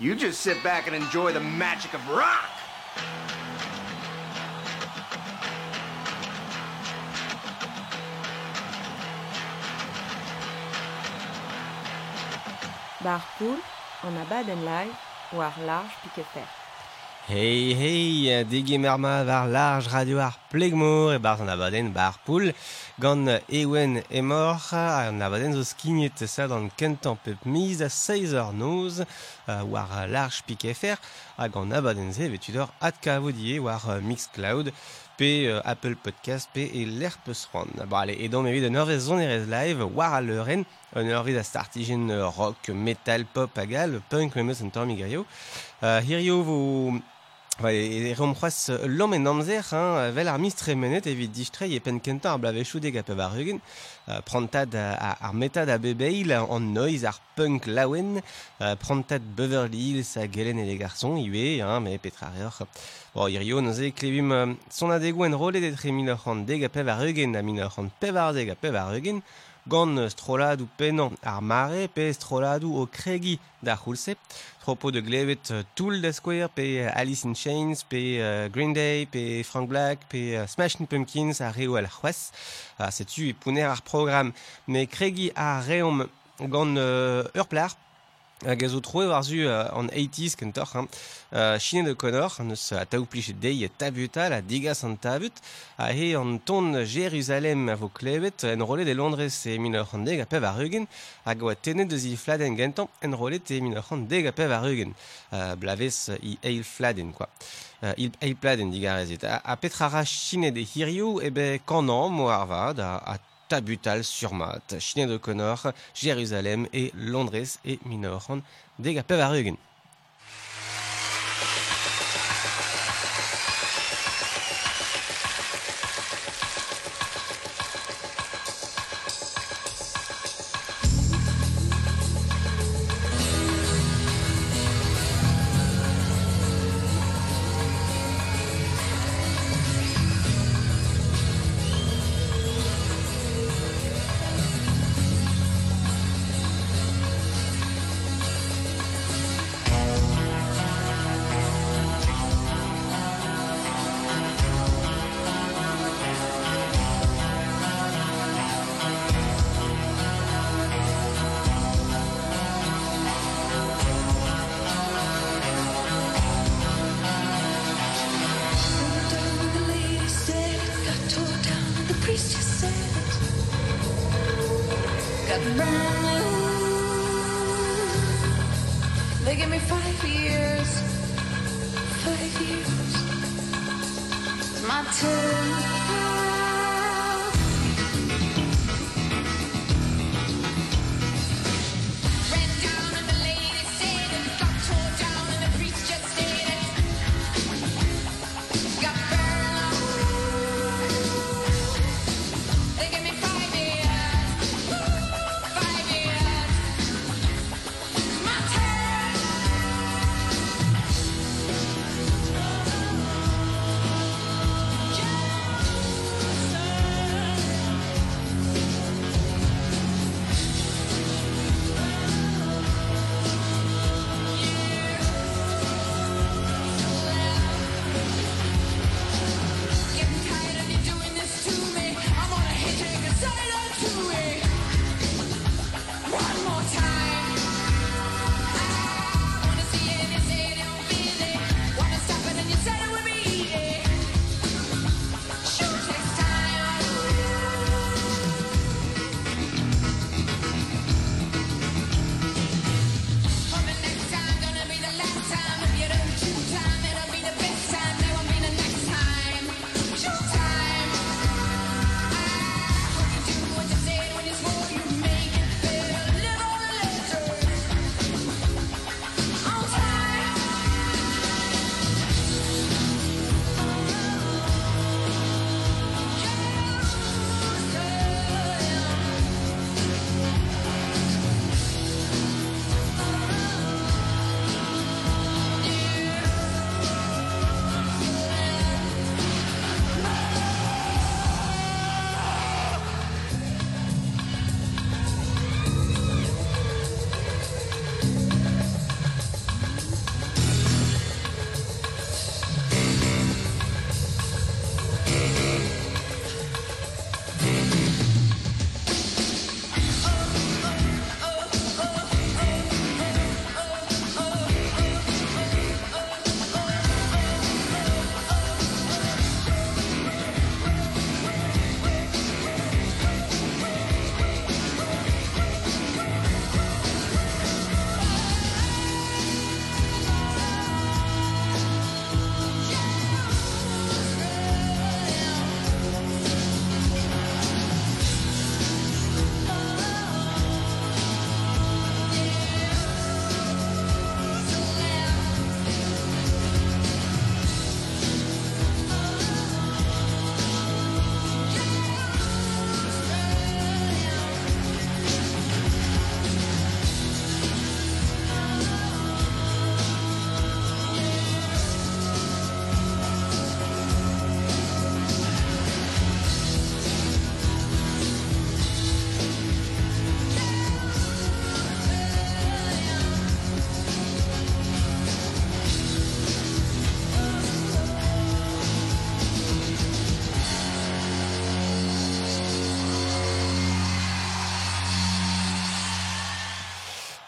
You just sit back and enjoy the magic of rock. Bar poul, an abadenn live, war large piket fer. Hey, hey, dege merma var large radio ar plegmor e bar an abaden bar poul gant ewen emor an abaden zo skignet sa dan kentan pep miz a 16 eur noz uh, war large pik FR hag an abaden ze vetud ur at kavodie war uh, Mixcloud pe uh, Apple Podcast pe e l'er peus c'hoant. Ba, ale, edon evit an eurez zon erez live war a leuren an eurez a startigen rock, metal, pop agal, punk memeus an tormi gaio. Uh, hirio vo Pa e reom c'hoaz lom en amzer, hein, vel ar mistremenet evit distre e pen kentar blave choude a pev ar eugen, uh, prantad ar metad a bebeil an noiz ar punk laouen, uh, prantad Beverly Hills a gelen e le garçon, iwe, hein, me petra reoc'h. Bo, irio, noze, klevim uh, son adegou en rolet etre minoc'h an deg a pev ar eugen, a minoc'h an pev ar deg a pev ar eugen, gant stroladoù penañ ar mare pe stroladoù o kregi da c'houlse. Tropo de glevet toul da skwer pe Alice in Chains, pe Green Day, pe Frank Black, pe Smashing Pumpkins a reo al c'hoaz. Setu e pouner ar program. Me kregi a reom gant ur plar Hag ez o troe war zu an 80s kentor, hein. Chine de Connor, neus a taou pliche dei tabuta, la digas an tabut, a he an ton Jérusalem a vo klevet, en rolet de Londres e minor an deg a pev a eugen, hag oa tenet deus i fladen gentan, en rolet e minor an deg a pev ar eugen. Blavez i eil fladen, quoi. il eil pladen digarezit. A, a petra ra Chine de hirio, ebe kanan mo arvad, a, a tabutal sur mat, Chine de Connor, Jérusalem et Londres et Minoran, deg a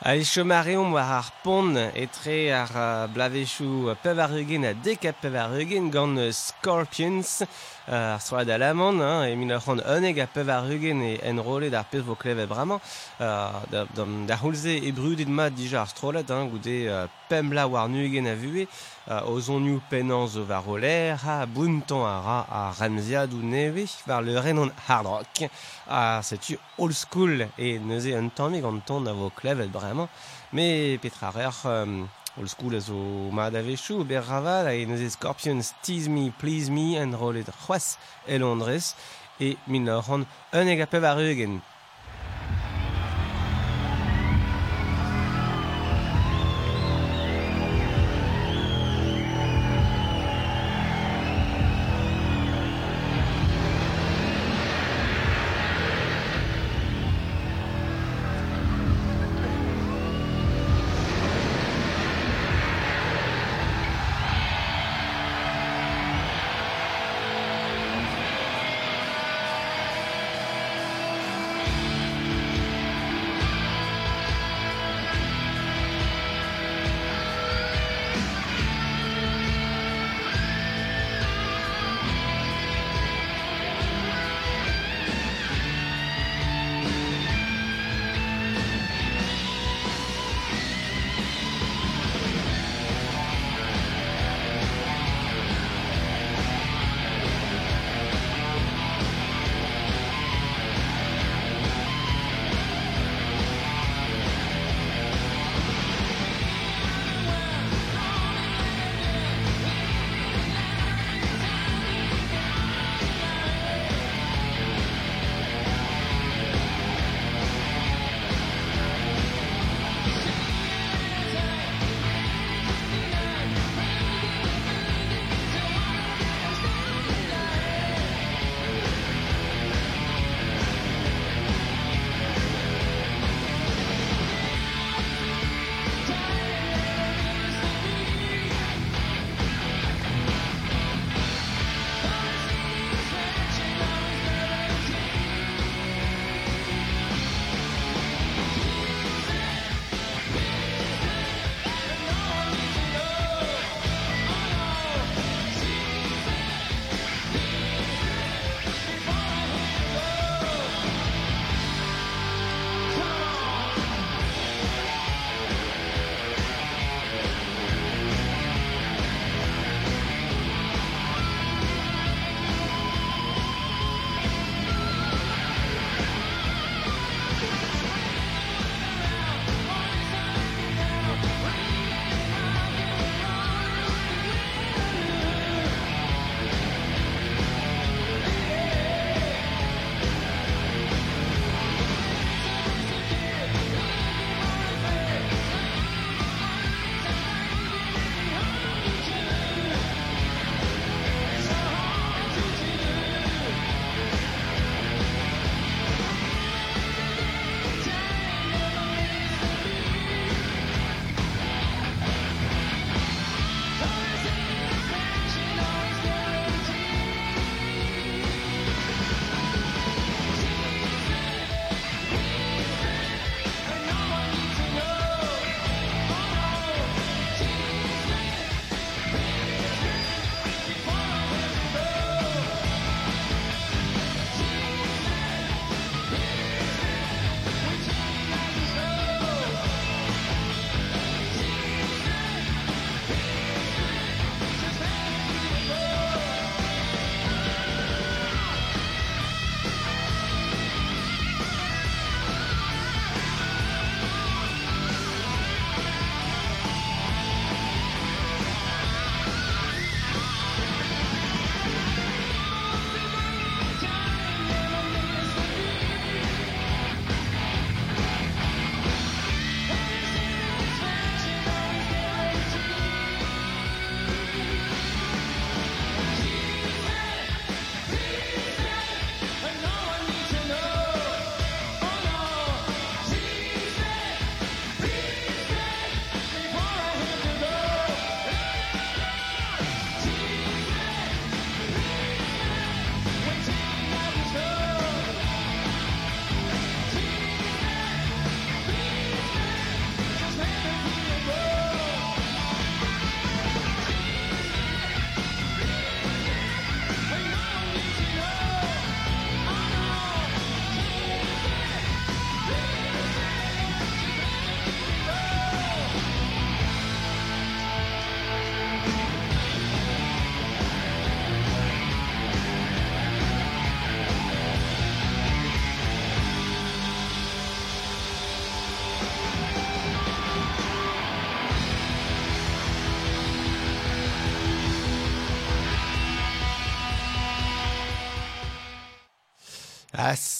A echo mareon war ar pont etre ar uh, blavezhou pev ar eugen a dekap pev ar eugen gant uh, Scorpions uh, ar soad a hein, e min ar c'hant uneg a pev ar eugen e enrole d'ar pez vo klev e bramañ uh, da, da, da, e brudit ma dija ar strolet hein, goude uh, pemla war nuegen a vue uh, o zonioù penañ zo war roller ha buntañ a ra a ramziad ou neve war le renon hard rock. A setu old school e neuze un tamm gant ton a vo klevet bremañ. Me petra reur um, old school a zo ma da vechou ber raval a e neuze Scorpions Tease Me, Please Me en rolet c'hoaz el Andres e min un eg a pev a rugen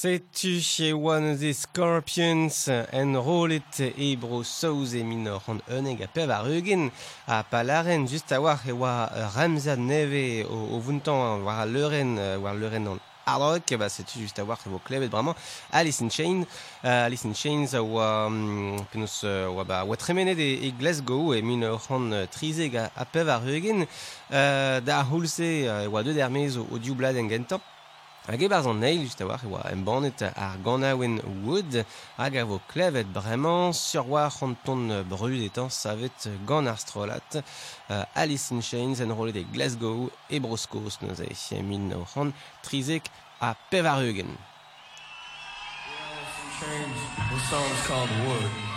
Setu e One of the Scorpions en rolet e bro saouz e minor an uneg a pev ar eugen a palaren just a war e oa Ramzad neve o, o vuntan war a leuren war leuren an Arrok, ba c'est juste a war que vos klevet vraiment. Alice in Chains, uh, Alice in Chains, ou, um, penus, ou, ba oa tremenet e, e Glasgow, e min c'hant trizeg a, a pev ar eugen, euh, da hulse, e oa deud ermez o, o dioublad en gentop, Hag barz an neil, just a war, oa ganaouen wood, hag a vo klevet sur ton brud etan savet gant ar strolat, uh, Alice in Chains en rolet Glasgow e broskos neus trizek a pev ar eugen. Change. The song's called Wood.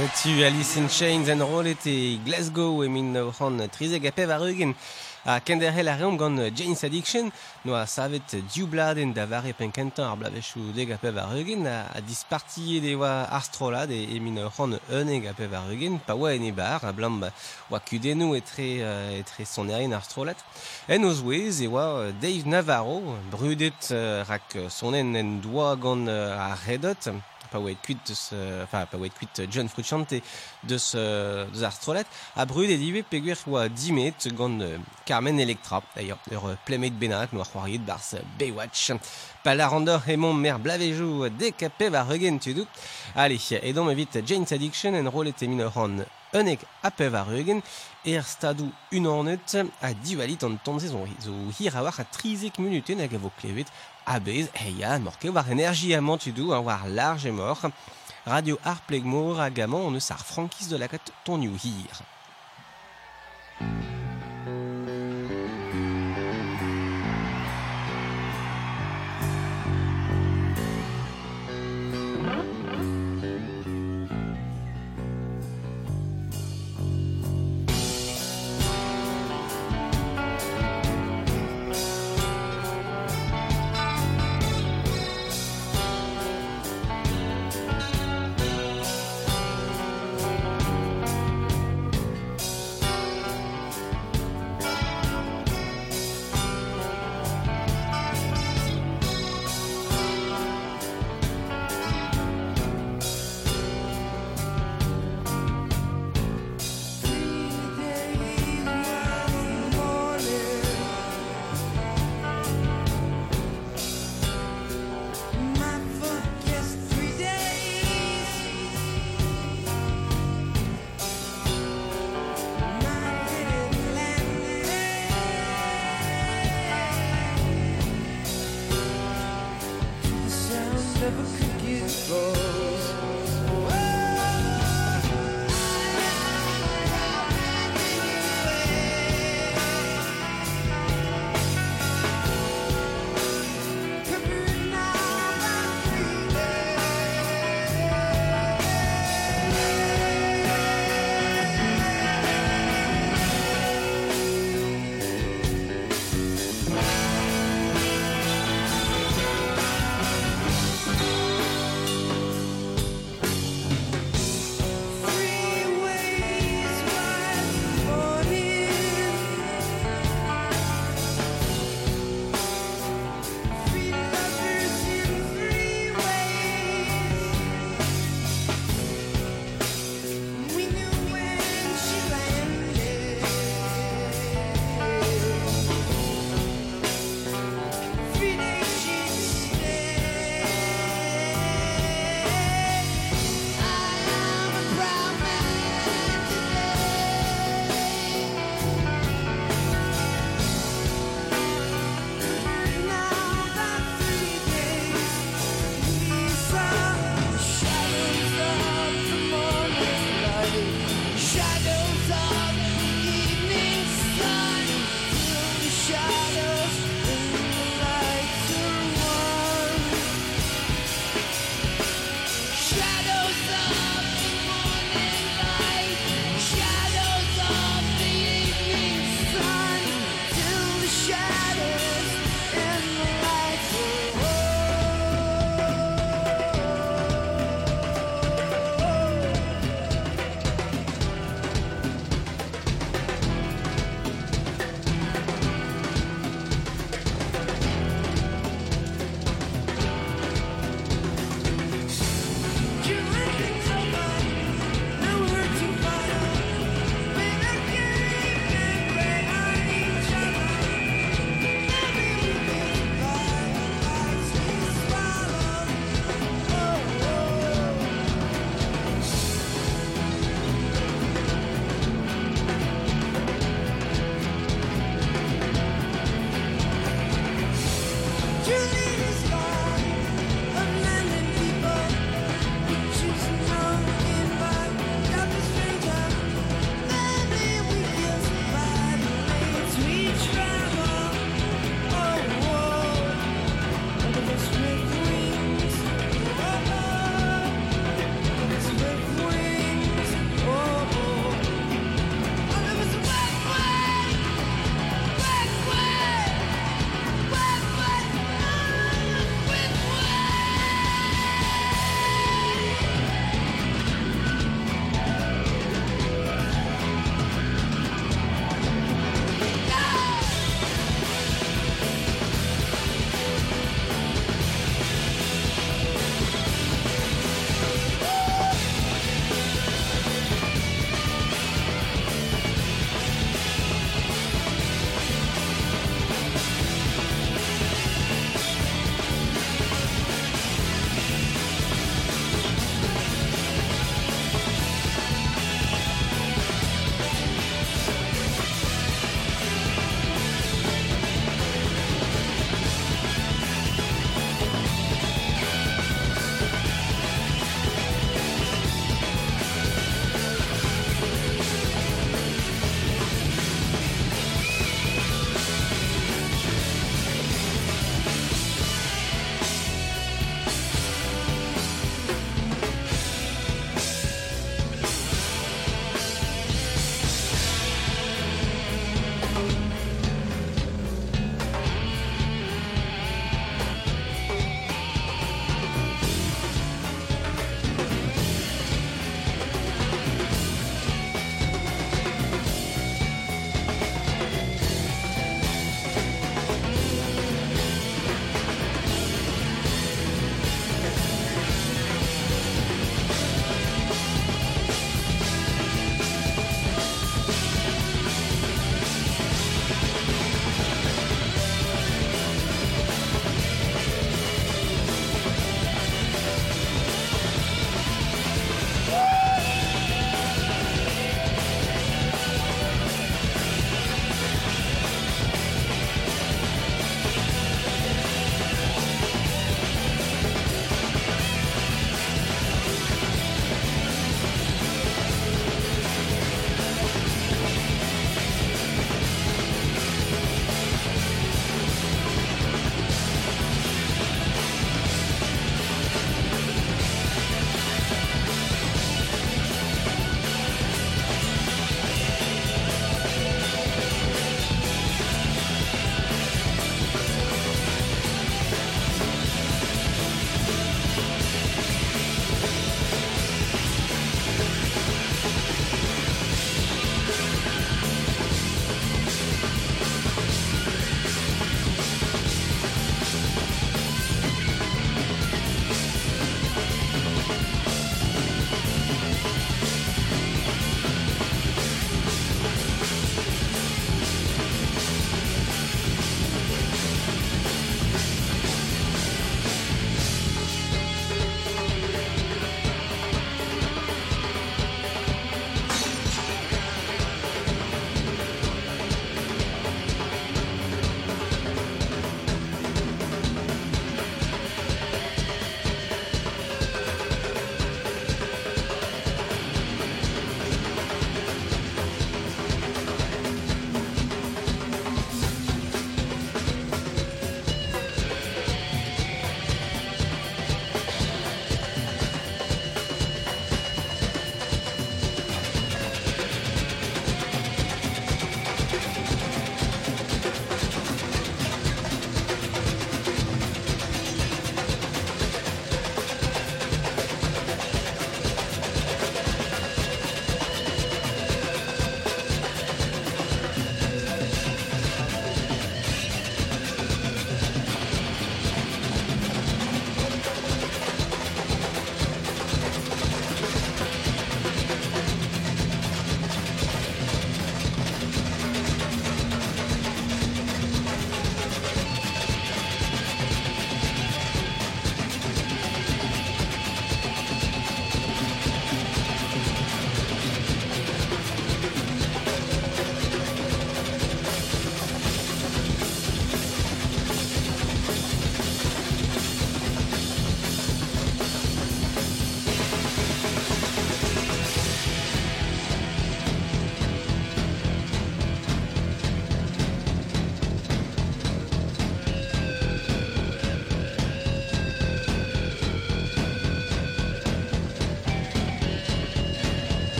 Setu Alice in Chains en rolet e Glasgow e min c'han trizeg a pev a reugen a kenderhel a reom gant Jane's Addiction no a savet diou bladen da vare penkentan ar blavechou deg a pev a reugen a, a dispartie de oa ar e, e min c'han euneg a pev a reugen pa oa en e bar a blam oa kudenou etre, uh, etre son erien ar en oz wez e oa Dave Navarro brudet uh, rak sonen en doa gant uh, a redot pas Quit de ce, enfin, euh, John Frusciante de ce, de Astrolette, a peguer dimet euh, Carmen Electra, d'ailleurs, euh, playmate benat, noa c'hoariet bars Baywatch. Palarandor et mon mère blavejo décapé va tu doute. Allez, et donc vite Jane's Addiction et minoran a a abez heian morkeo war energie amant tu dou hein, large et mort. Radio ar plegmor agamant on ne sar franquise de la cat ton hier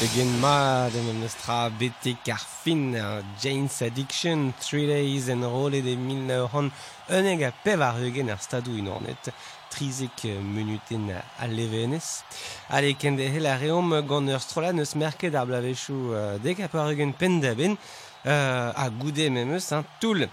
Begin mad en nestra bete karfin Jane's Addiction, Three Days and Roll de 1900 uneg a pev ar eugen ar stadou inornet trizek menuten a levenez. Ale kende hel a reom gant ur strola neus merket ar blavechou dek a ar eugen pendaben uh, a goude memeus hein, toul.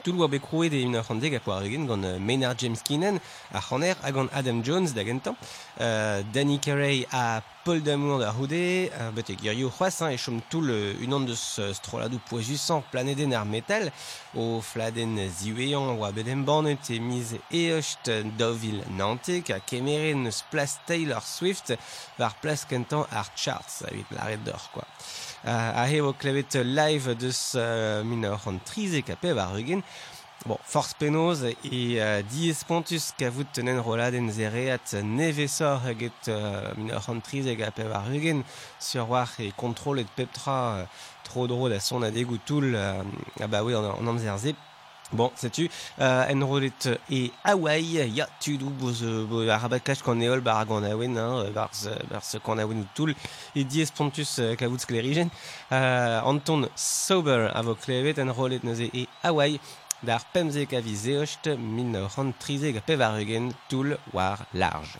Tout oa bekroe de un ar dek a poar eugen gant euh, Maynard James Keenan, a c'haner a gant Adam Jones da gentan, euh, Danny Carey a Paul Damour da houde, uh, betek ir yo c'hoaz, e chom tout le, un an deus stroladou poezusan planeden ar metal, o fladen ziwean oa bedem banet e miz eocht dovil nantek a kemeren eus plas Taylor Swift war plas kentan ar charts, evit l'arret d'or, quoi. a hevo klevet live deus min c'hant trize kape war eugen. Bon, forz penoz e uh, diez pontus kavout tenen roladen zereat nevesor eget uh, min c'hant trize kape war eugen sur war e kontrol et peptra uh, tro dro da son a degout toul uh, a oui, an, an amzer zep Bon, sais-tu, euh, Enrolet et Hawaii, ya tudu boz arabakash kaneol bar ganawen, hein, euh, barz euh, barz kanawen utul, et dies pontus euh, kavutz klerigen, euh, Anton Sauber avok levet Enrolet neze et Hawaii, dar pemze kavi zeocht min rentrize pevarugen tul war large.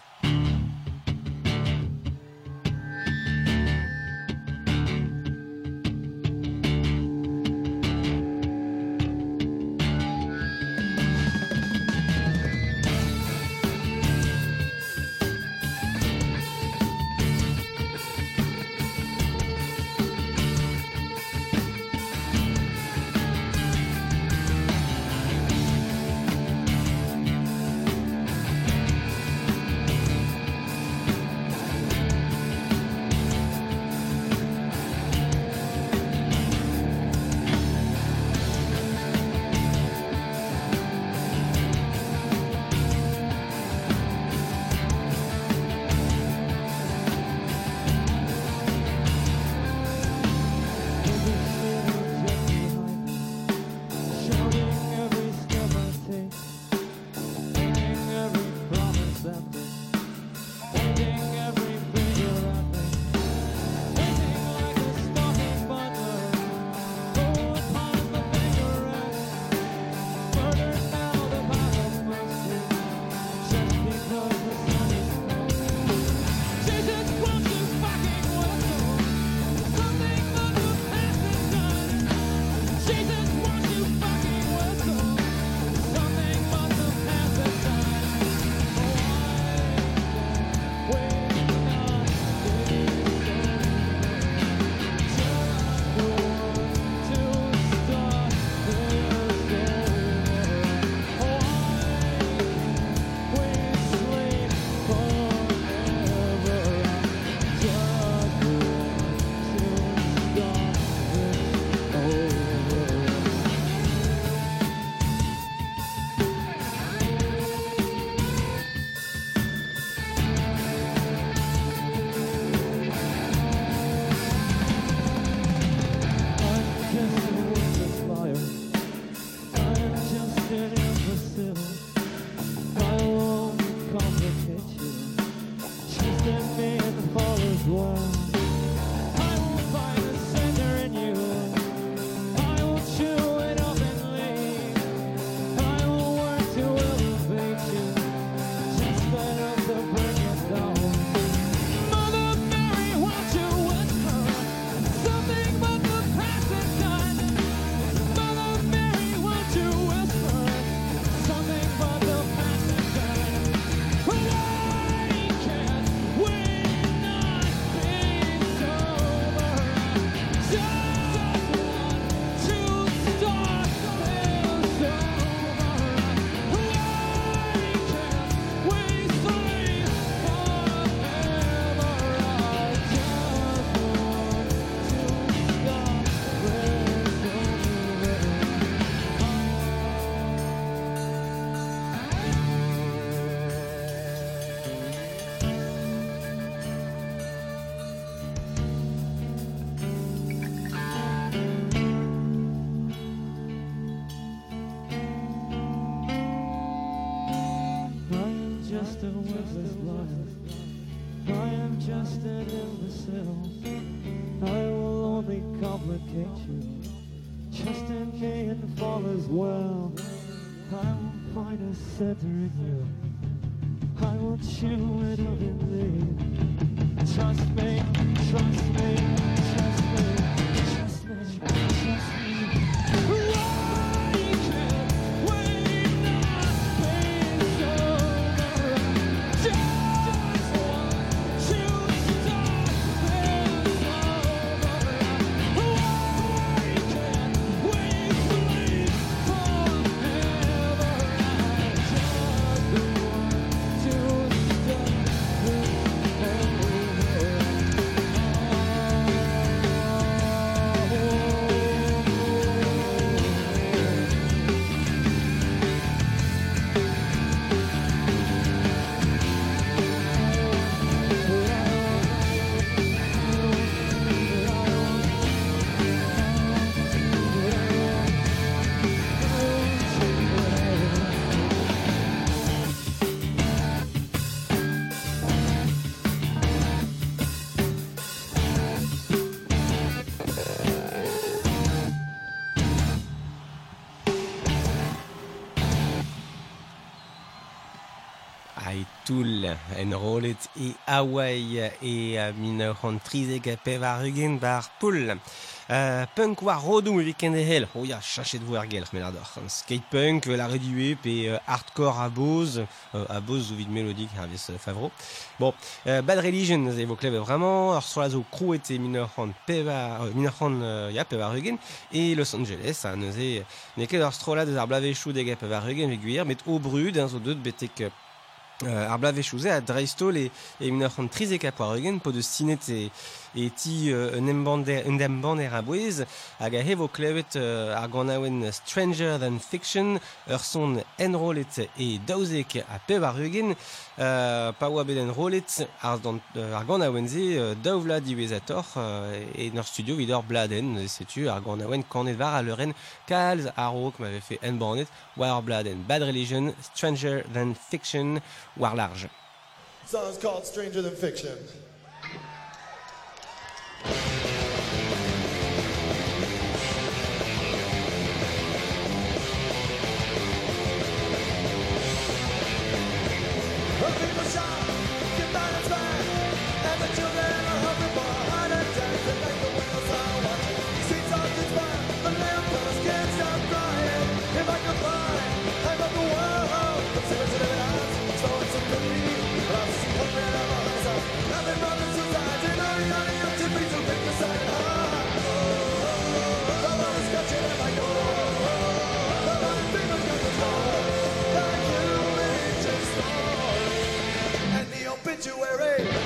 Just an imbecile. I will only complicate you. Just in me and fall as well. I will find a center in you. I will chew it up. Trust me, trust me, trust me, en rolet e Hawaii e uh, min hon trizeg a pev ar rugen bar poul. Uh, punk war rodou e veken de hel. Oh ya, chachet vo ar gelch men ardor. An skate punk vel a redue pe uh, hardcore a boz. Uh, a boz zo vid melodik ar vez uh, favro. Bon, Bad Religion e vo klev vraiment. Ar so la zo krouet e min hon pev a, uh, min hon uh, ya, pev ar rugen. E Los Angeles, a neuze, ne ket ar strola deus ar blavechou deg a pev ar rugen vek gwir, met o brud, an zo deut betek euh, ar blav chouze a dreisto le e unan c'hant trizek a poar egen po deus sinet e, eti ti un embander un embander a bouez hag a hevo klevet ar ganaouen Stranger Than Fiction ur son enrolet e daouzek a pev ar eugen uh, pa oa bet enrolet ar, dan, uh, ar ze daouvla diwezator e nor studio vidor bladen setu ar ganaouen kanet var a leuren. Kalz ar ok m'ave fe enbandet war bladen. Bad Religion Stranger Than Fiction war large. Sounds called Stranger Than Fiction. Obituary.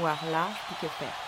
voir large puis que faire.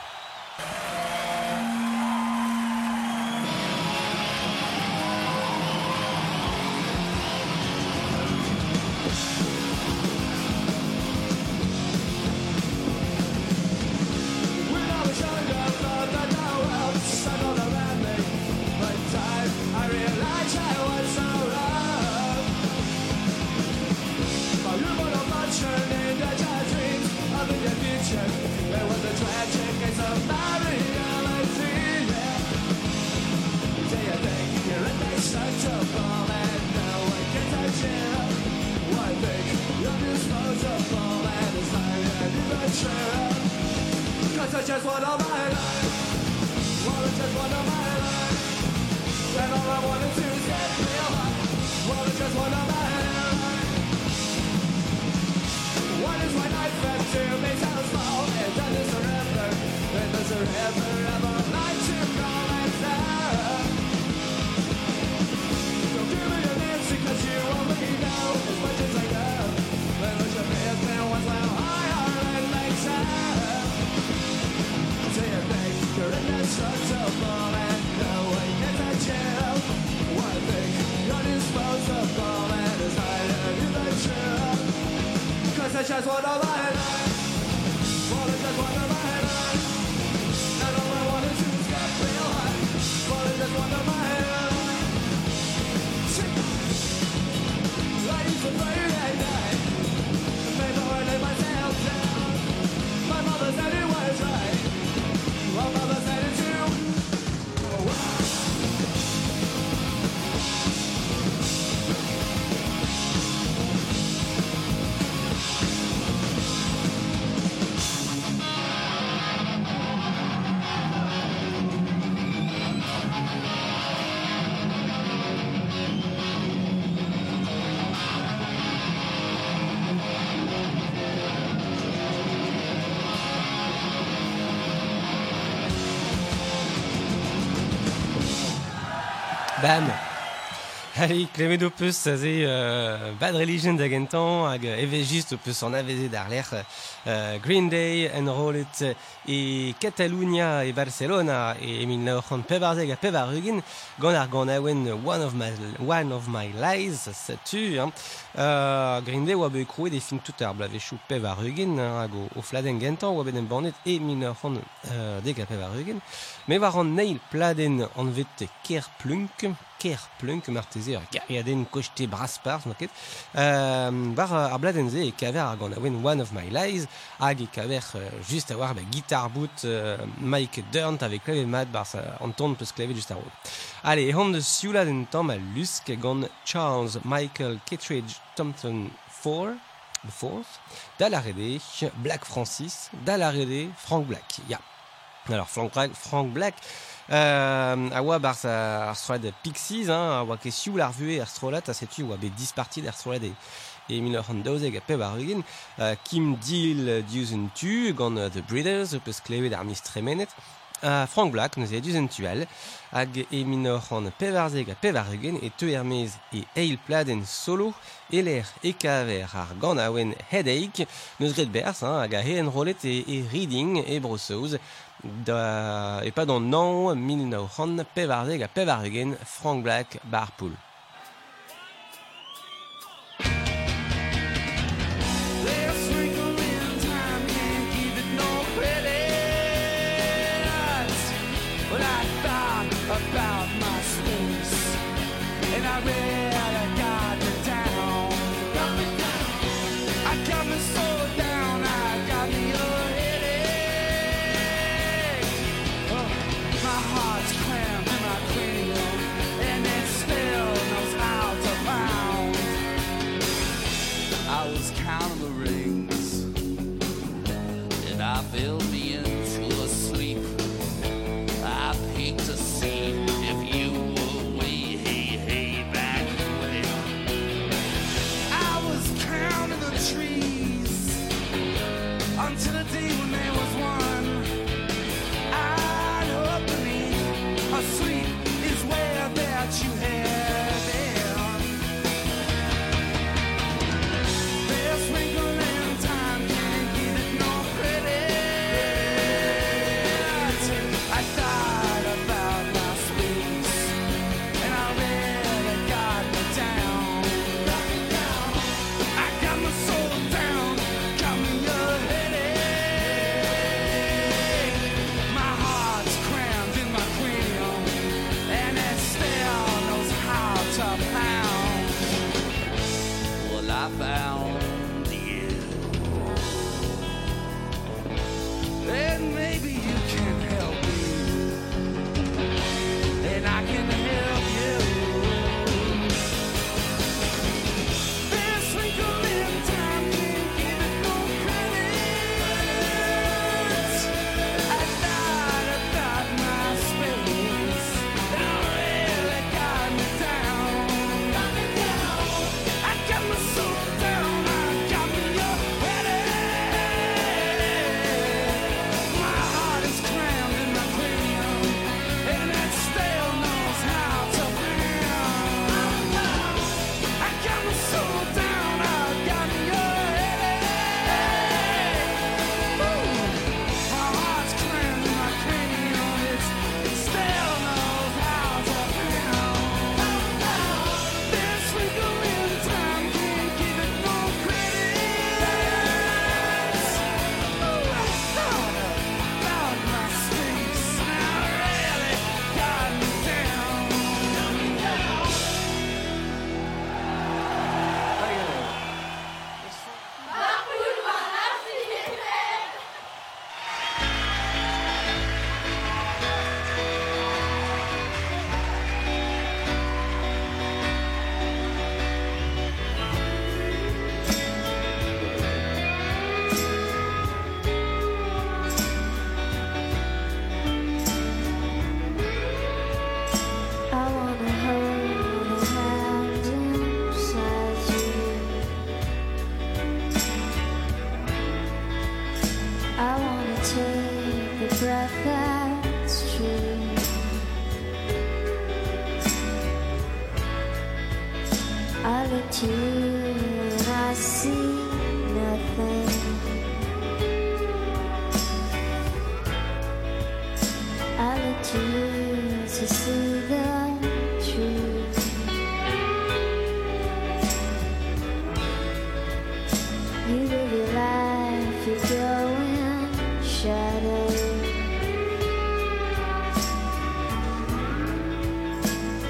just one of my life. Well, it's just one of my life. And all I wanted to is get real high. Well, it's just one of my life. What is my life and two makes out small. It doesn't surrender. It doesn't surrender. Cause I just one of my life. Well, just Allez, klevet o peus a euh, bad religion da gentan hag evejist o peus an aveze d'ar lec'h euh, Green Day, enrolet e Catalunya e Barcelona e emin naur c'hant pevarzeg a pevarugin gant ar gant aouen One of My, one of my Lies, satu. Hein. Euh, Green Day oa be kroe de fin tout ar blavechou pevarugin hag o, o fladen gentan oa bet en banet e min naur euh, deg a pevarugin. Me war an neil pladen an vet ker plunk ker plunk marteze ar gariaden kochte braspar market euh, bar ar bladenze e kaver ar gant aouen One of My Lies hag e kaver euh, just a war ba guitar boot euh, Mike Durnt avec clavet mat bar sa an ton peus clavet just a road Allez, e de sioulat en tamm a lusk gant Charles Michael Kittredge Thompson 4 the fourth, da la rede Black Francis, da la rede Frank Black, ya. Alors Frank Black Euh, a oa barz ar stroad Pixies, hein, a oa ket sioul ar vue ar strolat, a setu oa bet disparti d'ar strolat e, e 1912 a peb ar ugin, uh, Kim Deal diouzen tu, gant uh, The Breeders, peus klevet ar mistremenet, uh, Frank Black neuze diuzen tual, hag e minor an pevarzeg a pevaregen e teu hermez e eil pladen solo, eler e kaver ar gant aouen headache, neuze gret berz, hein, hag a he enrolet e, e reading e brosoz, da, e pa d'an naon min nao c'han a Frank Black Barpool.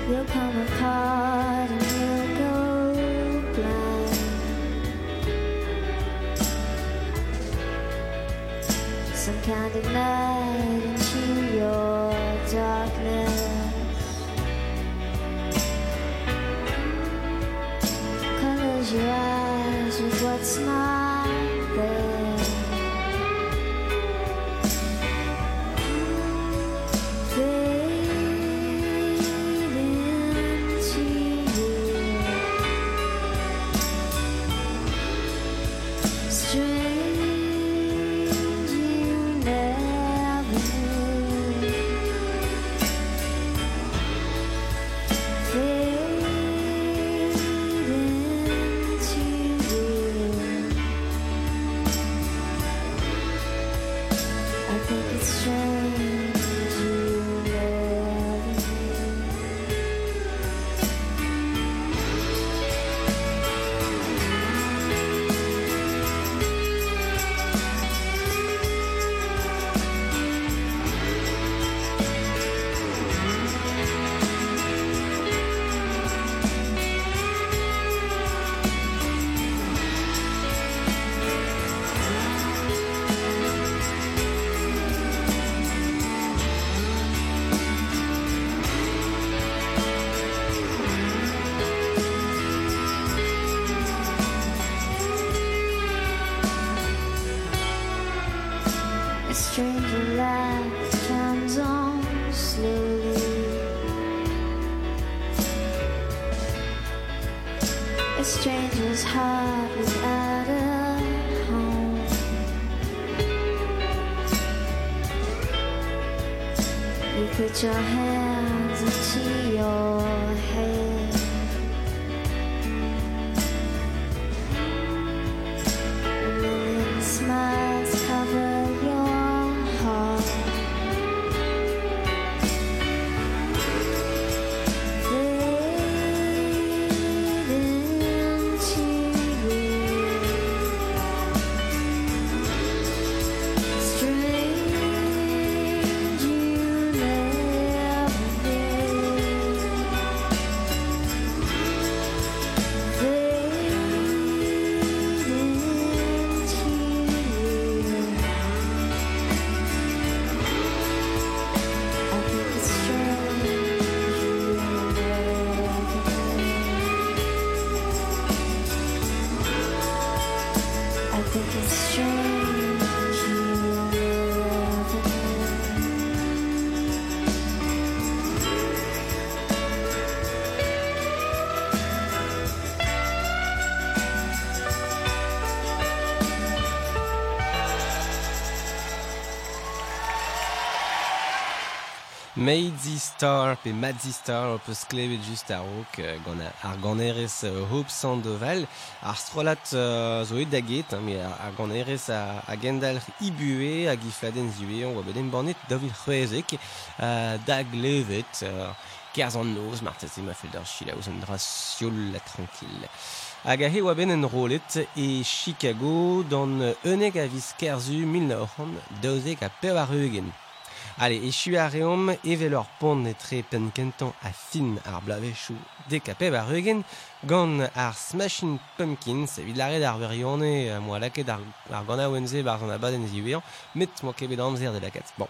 You'll come apart and you'll go blind. Some kind of night A stranger's heart without a home. You put your hands into your Maidzi Star pe Madzy Star o peus klevet just a rok ar ganerez Hope Sandoval ar strolat uh, zo e daget hein, ar ganerez a, a gendalr ibue a gifladen zue on oa beden bornet davil c'hwezek uh, da glevet uh, kerzh an noz martez ma fel d'ar chilaouz an dra la tranquille. Hag a he oa ben en rolet e Chicago d'an eunek a viz kerzu 1900 daozek a pevar eugen Allez, et je suis à Réum, et vais leur pondre très penquentant à fine arblavechou décapé barugin. gant ar Smashing Pumpkins, evit lare ar verione, moa laket ar, ar gant a oenze bar an abad en ziwean, met moa kebet amzer de laket. Bon,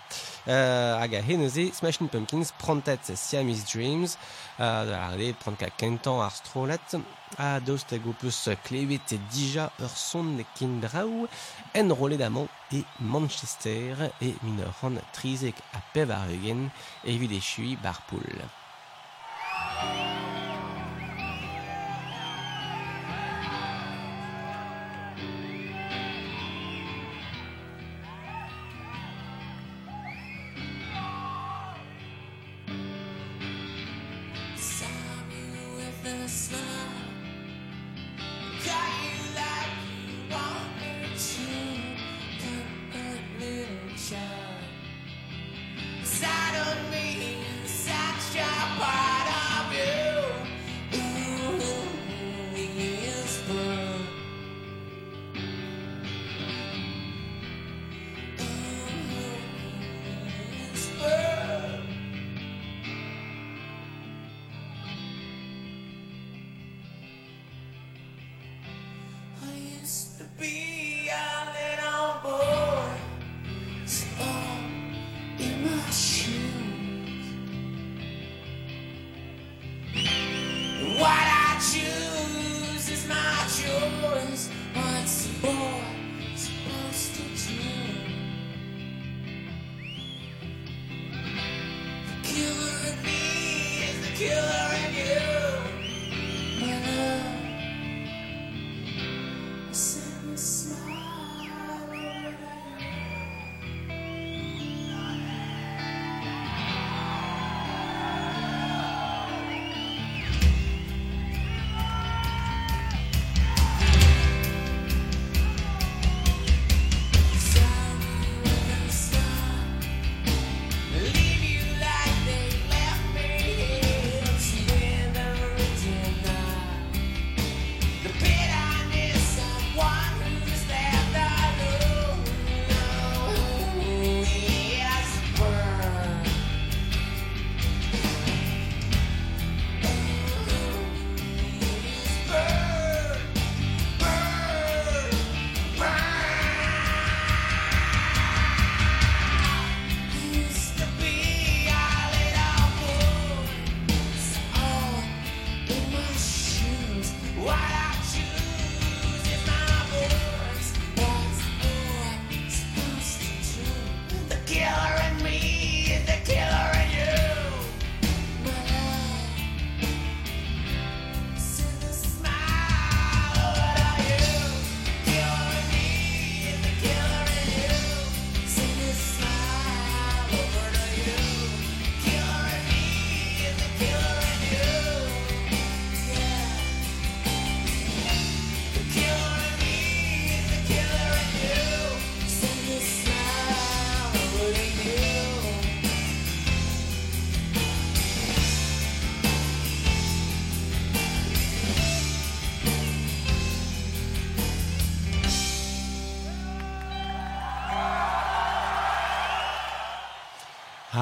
euh, hag a hen eze Smashing Pumpkins prantet Siamese Dreams, euh, da arre prant ka kentan ar strolet, a dost hag o peus klevet e dija ur son ne kendraou, en rolet amant e Manchester e minor an trizek a pev ar eugen, evit e chui bar poul.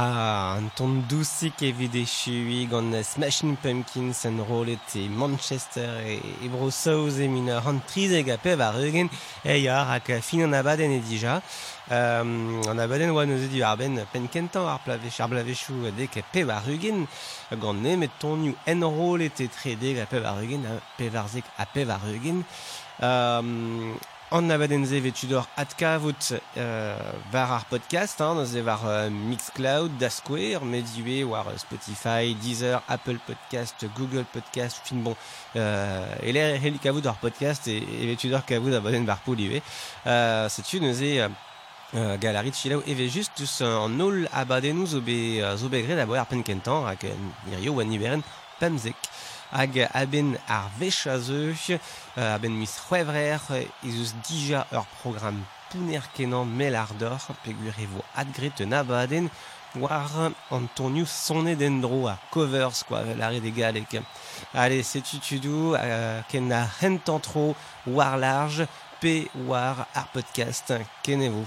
Ah, an ton dousik evit e chui gant Smashing Pumpkins en rolet e Manchester e, e Brosaouz e min an trizeg a pev ar eugen e yar ak fin an abaden e dija. Um, an abaden oa neuze du ar ben kentan ar plavech ar blavechou dek e pev ar eugen gant ne met tonioù en rolet e tredeg a pev ar eugen a pev arzek a pev ar eugen. Um, Anna badenze vetudor atkavut euh, var ar podcast, hein, neuze var euh, Mixcloud, Dasquare, medue war euh, Spotify, Deezer, Apple Podcast, Google Podcast, fin bon, euh, ele helikavut ar podcast et, et vetudor kavut abaden var poulive. Euh, setu neuze... Euh, Uh, galarit chilau eve just eus an ol abadennoù zo be, euh, zo be gred a boer penkentan rak en irio an pemzek hag aben ar a euh, aben mis c'hwevrer, ezus dija ur program pouner kenan mel ar dor, pegur e vo adgret un abaden, war an tonioù sonnet den dro a covers, quoi, vel ar de galek. Allez, setu tudou, euh, ken a hentan tro, war large, pe war ar podcast, kenevo.